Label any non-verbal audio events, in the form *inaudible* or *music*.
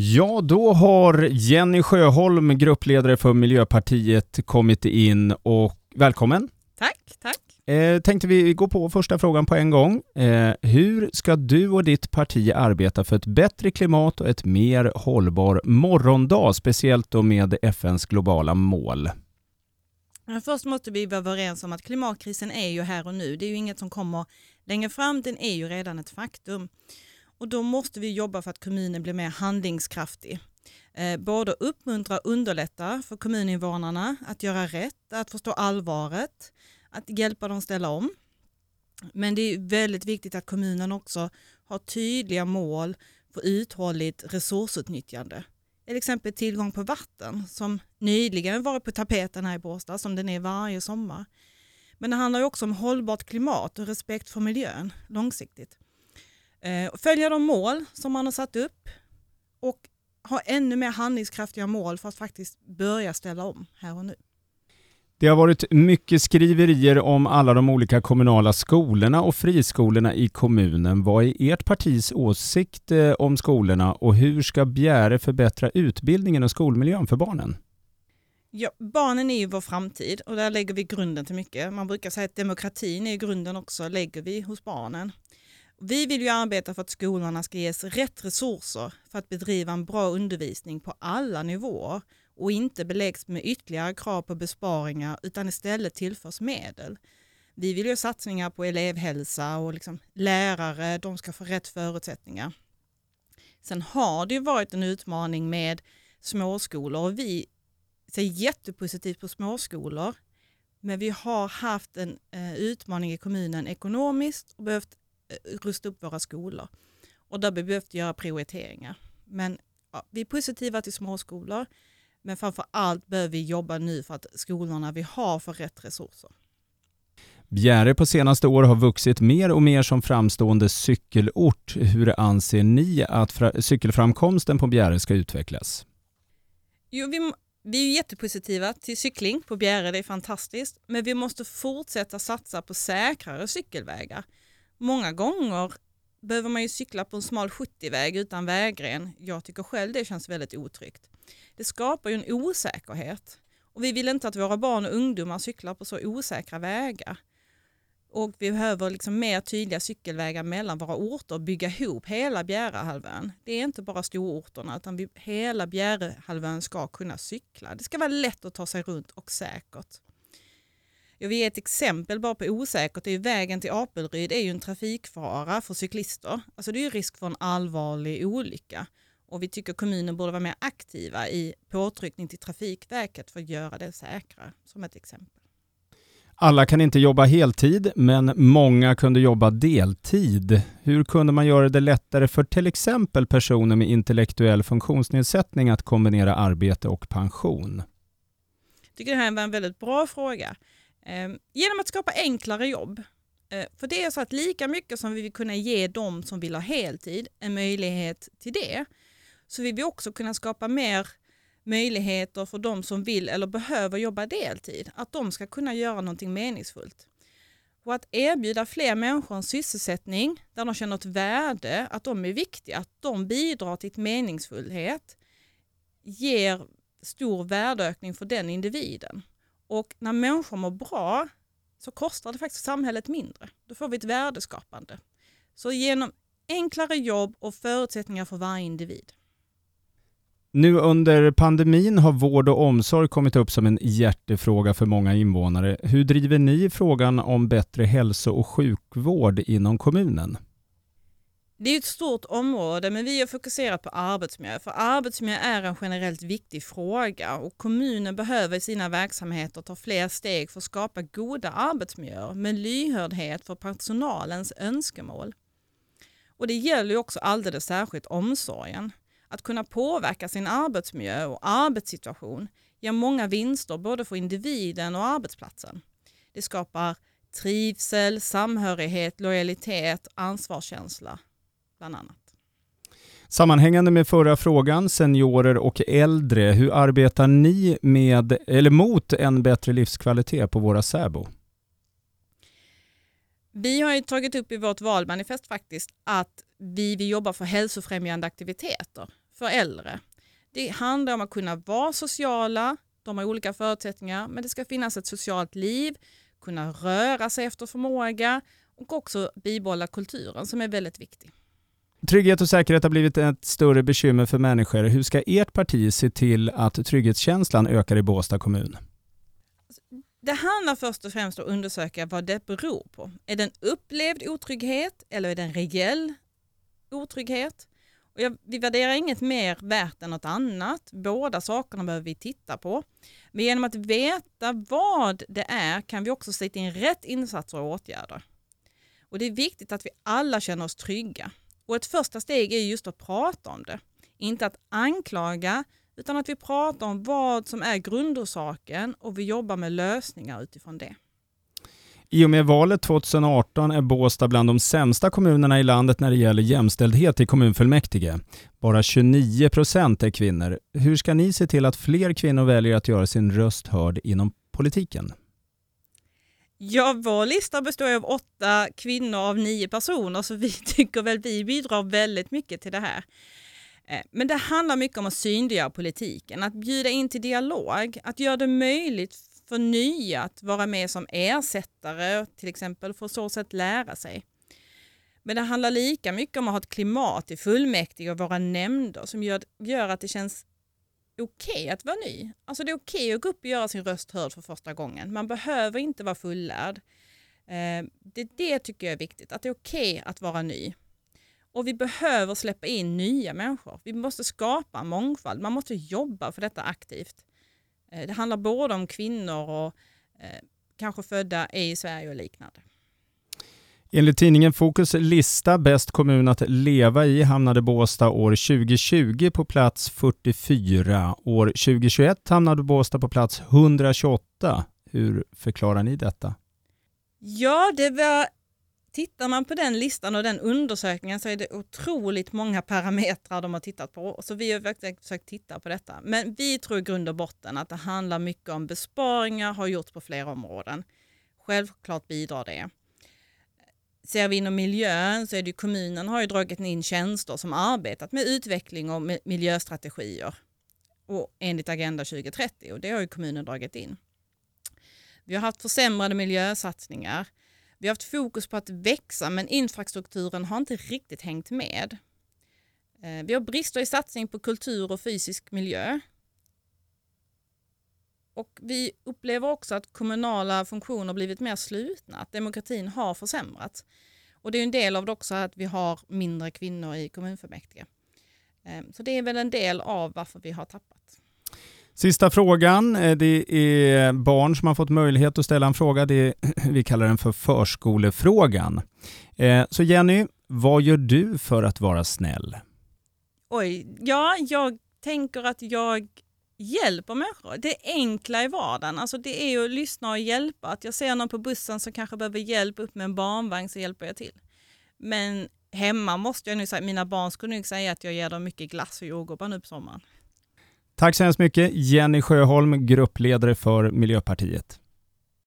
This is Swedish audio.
Ja, då har Jenny Sjöholm, gruppledare för Miljöpartiet, kommit in och välkommen. Tack, tack. Eh, tänkte vi gå på första frågan på en gång. Eh, hur ska du och ditt parti arbeta för ett bättre klimat och ett mer hållbar morgondag, speciellt då med FNs globala mål? Först måste vi vara överens om att klimatkrisen är ju här och nu. Det är ju inget som kommer längre fram, den är ju redan ett faktum. Och då måste vi jobba för att kommunen blir mer handlingskraftig. Eh, både uppmuntra och underlätta för kommuninvånarna att göra rätt, att förstå allvaret, att hjälpa dem ställa om. Men det är väldigt viktigt att kommunen också har tydliga mål för uthålligt resursutnyttjande. Till exempel tillgång på vatten som nyligen varit på tapeten här i Båstad som den är varje sommar. Men det handlar också om hållbart klimat och respekt för miljön långsiktigt. Eh, följa de mål som man har satt upp och ha ännu mer handlingskraftiga mål för att faktiskt börja ställa om här och nu. Det har varit mycket skriverier om alla de olika kommunala skolorna och friskolorna i kommunen. Vad är ert partis åsikt eh, om skolorna och hur ska Bjäre förbättra utbildningen och skolmiljön för barnen? Ja, barnen är ju vår framtid och där lägger vi grunden till mycket. Man brukar säga att demokratin är grunden också, lägger vi hos barnen. Vi vill ju arbeta för att skolorna ska ges rätt resurser för att bedriva en bra undervisning på alla nivåer och inte beläggs med ytterligare krav på besparingar utan istället tillförs medel. Vi vill ju satsningar på elevhälsa och liksom lärare, de ska få rätt förutsättningar. Sen har det ju varit en utmaning med småskolor och vi ser jättepositivt på småskolor. Men vi har haft en eh, utmaning i kommunen ekonomiskt och behövt rusta upp våra skolor. Och där behövt göra prioriteringar. Men ja, vi är positiva till småskolor. Men framför allt behöver vi jobba nu för att skolorna vi har får rätt resurser. Bjäre på senaste år har vuxit mer och mer som framstående cykelort. Hur anser ni att cykelframkomsten på Bjäre ska utvecklas? Jo, vi, vi är jättepositiva till cykling på Bjäre, det är fantastiskt. Men vi måste fortsätta satsa på säkrare cykelvägar. Många gånger behöver man ju cykla på en smal 70-väg utan vägren. Jag tycker själv det känns väldigt otryggt. Det skapar ju en osäkerhet och vi vill inte att våra barn och ungdomar cyklar på så osäkra vägar. Och vi behöver liksom mer tydliga cykelvägar mellan våra orter och bygga ihop hela Bjärehalvön. Det är inte bara stororterna utan vi, hela Bjärehalvön ska kunna cykla. Det ska vara lätt att ta sig runt och säkert. Jag vill ge ett exempel bara på osäkert. Det är vägen till Apelryd är ju en trafikfara för cyklister. Alltså det är ju risk för en allvarlig olycka och vi tycker kommunen borde vara mer aktiva i påtryckning till Trafikverket för att göra det säkrare, som ett exempel. Alla kan inte jobba heltid, men många kunde jobba deltid. Hur kunde man göra det lättare för till exempel personer med intellektuell funktionsnedsättning att kombinera arbete och pension? Jag tycker det här var en väldigt bra fråga. Ehm, genom att skapa enklare jobb. Eh, för det är så att lika mycket som vi vill kunna ge dem som vill ha heltid en möjlighet till det, så vill vi också kunna skapa mer möjligheter för de som vill eller behöver jobba deltid, att de ska kunna göra någonting meningsfullt. Och att erbjuda fler människor en sysselsättning där de känner ett värde, att de är viktiga, att de bidrar till ett meningsfullhet, ger stor värdeökning för den individen. Och när människor mår bra så kostar det faktiskt samhället mindre. Då får vi ett värdeskapande. Så genom enklare jobb och förutsättningar för varje individ. Nu under pandemin har vård och omsorg kommit upp som en hjärtefråga för många invånare. Hur driver ni frågan om bättre hälso och sjukvård inom kommunen? Det är ett stort område men vi har fokuserat på arbetsmiljö för arbetsmiljö är en generellt viktig fråga och kommunen behöver i sina verksamheter ta fler steg för att skapa goda arbetsmiljöer med lyhördhet för personalens önskemål. Och det gäller också alldeles särskilt omsorgen. Att kunna påverka sin arbetsmiljö och arbetssituation ger många vinster både för individen och arbetsplatsen. Det skapar trivsel, samhörighet, lojalitet, ansvarskänsla bland annat. Sammanhängande med förra frågan, seniorer och äldre, hur arbetar ni med, eller mot en bättre livskvalitet på våra säbo? Vi har tagit upp i vårt valmanifest faktiskt att vi vill jobba för hälsofrämjande aktiviteter för äldre. Det handlar om att kunna vara sociala, de har olika förutsättningar, men det ska finnas ett socialt liv, kunna röra sig efter förmåga och också bibehålla kulturen som är väldigt viktig. Trygghet och säkerhet har blivit ett större bekymmer för människor. Hur ska ert parti se till att trygghetskänslan ökar i Båstad kommun? Det handlar först och främst om att undersöka vad det beror på. Är det en upplevd otrygghet eller är det en reell otrygghet? Och jag, vi värderar inget mer värt än något annat. Båda sakerna behöver vi titta på. Men genom att veta vad det är kan vi också sätta in rätt insatser och åtgärder. Och Det är viktigt att vi alla känner oss trygga. Och Ett första steg är just att prata om det. Inte att anklaga utan att vi pratar om vad som är grundorsaken och vi jobbar med lösningar utifrån det. I och med valet 2018 är Båstad bland de sämsta kommunerna i landet när det gäller jämställdhet i kommunfullmäktige. Bara 29 procent är kvinnor. Hur ska ni se till att fler kvinnor väljer att göra sin röst hörd inom politiken? Ja, vår lista består av åtta kvinnor av nio personer så vi *laughs* tycker väl vi bidrar väldigt mycket till det här. Eh, men det handlar mycket om att synliggöra politiken, att bjuda in till dialog, att göra det möjligt för nya att vara med som ersättare till exempel för att så sätt lära sig. Men det handlar lika mycket om att ha ett klimat i fullmäktige och våra nämnder som gör, gör att det känns okej okay att vara ny. Alltså det är okej okay att gå upp och göra sin röst hörd för första gången. Man behöver inte vara fullärd. Eh, det, det tycker jag är viktigt, att det är okej okay att vara ny. Och vi behöver släppa in nya människor. Vi måste skapa mångfald. Man måste jobba för detta aktivt. Eh, det handlar både om kvinnor och eh, kanske födda i Sverige och liknande. Enligt tidningen Fokus lista Bäst kommun att leva i hamnade Båstad år 2020 på plats 44. År 2021 hamnade Båstad på plats 128. Hur förklarar ni detta? Ja, det var Tittar man på den listan och den undersökningen så är det otroligt många parametrar de har tittat på. Så vi har verkligen försökt titta på detta. Men vi tror i grund och botten att det handlar mycket om besparingar har gjorts på flera områden. Självklart bidrar det. Ser vi inom miljön så är det kommunen har ju dragit in tjänster som arbetat med utveckling och miljöstrategier och enligt Agenda 2030 och det har ju kommunen dragit in. Vi har haft försämrade miljösatsningar vi har haft fokus på att växa men infrastrukturen har inte riktigt hängt med. Eh, vi har brister i satsning på kultur och fysisk miljö. Och vi upplever också att kommunala funktioner blivit mer slutna, att demokratin har försämrats. Och det är en del av det också att vi har mindre kvinnor i kommunfullmäktige. Eh, så det är väl en del av varför vi har tappat. Sista frågan. Eh, det är barn som har fått möjlighet att ställa en fråga. Det är, *clears throat* vi kallar den för förskolefrågan. Eh, så Jenny, vad gör du för att vara snäll? Oj, ja, jag tänker att jag hjälper människor. Det enkla i vardagen, alltså det är att lyssna och hjälpa. Att jag ser någon på bussen som kanske behöver hjälp upp med en barnvagn så hjälper jag till. Men hemma måste jag nu säga, mina barn skulle nog säga att jag ger dem mycket glass och jordgubbar nu på sommaren. Tack så hemskt mycket Jenny Sjöholm, gruppledare för Miljöpartiet.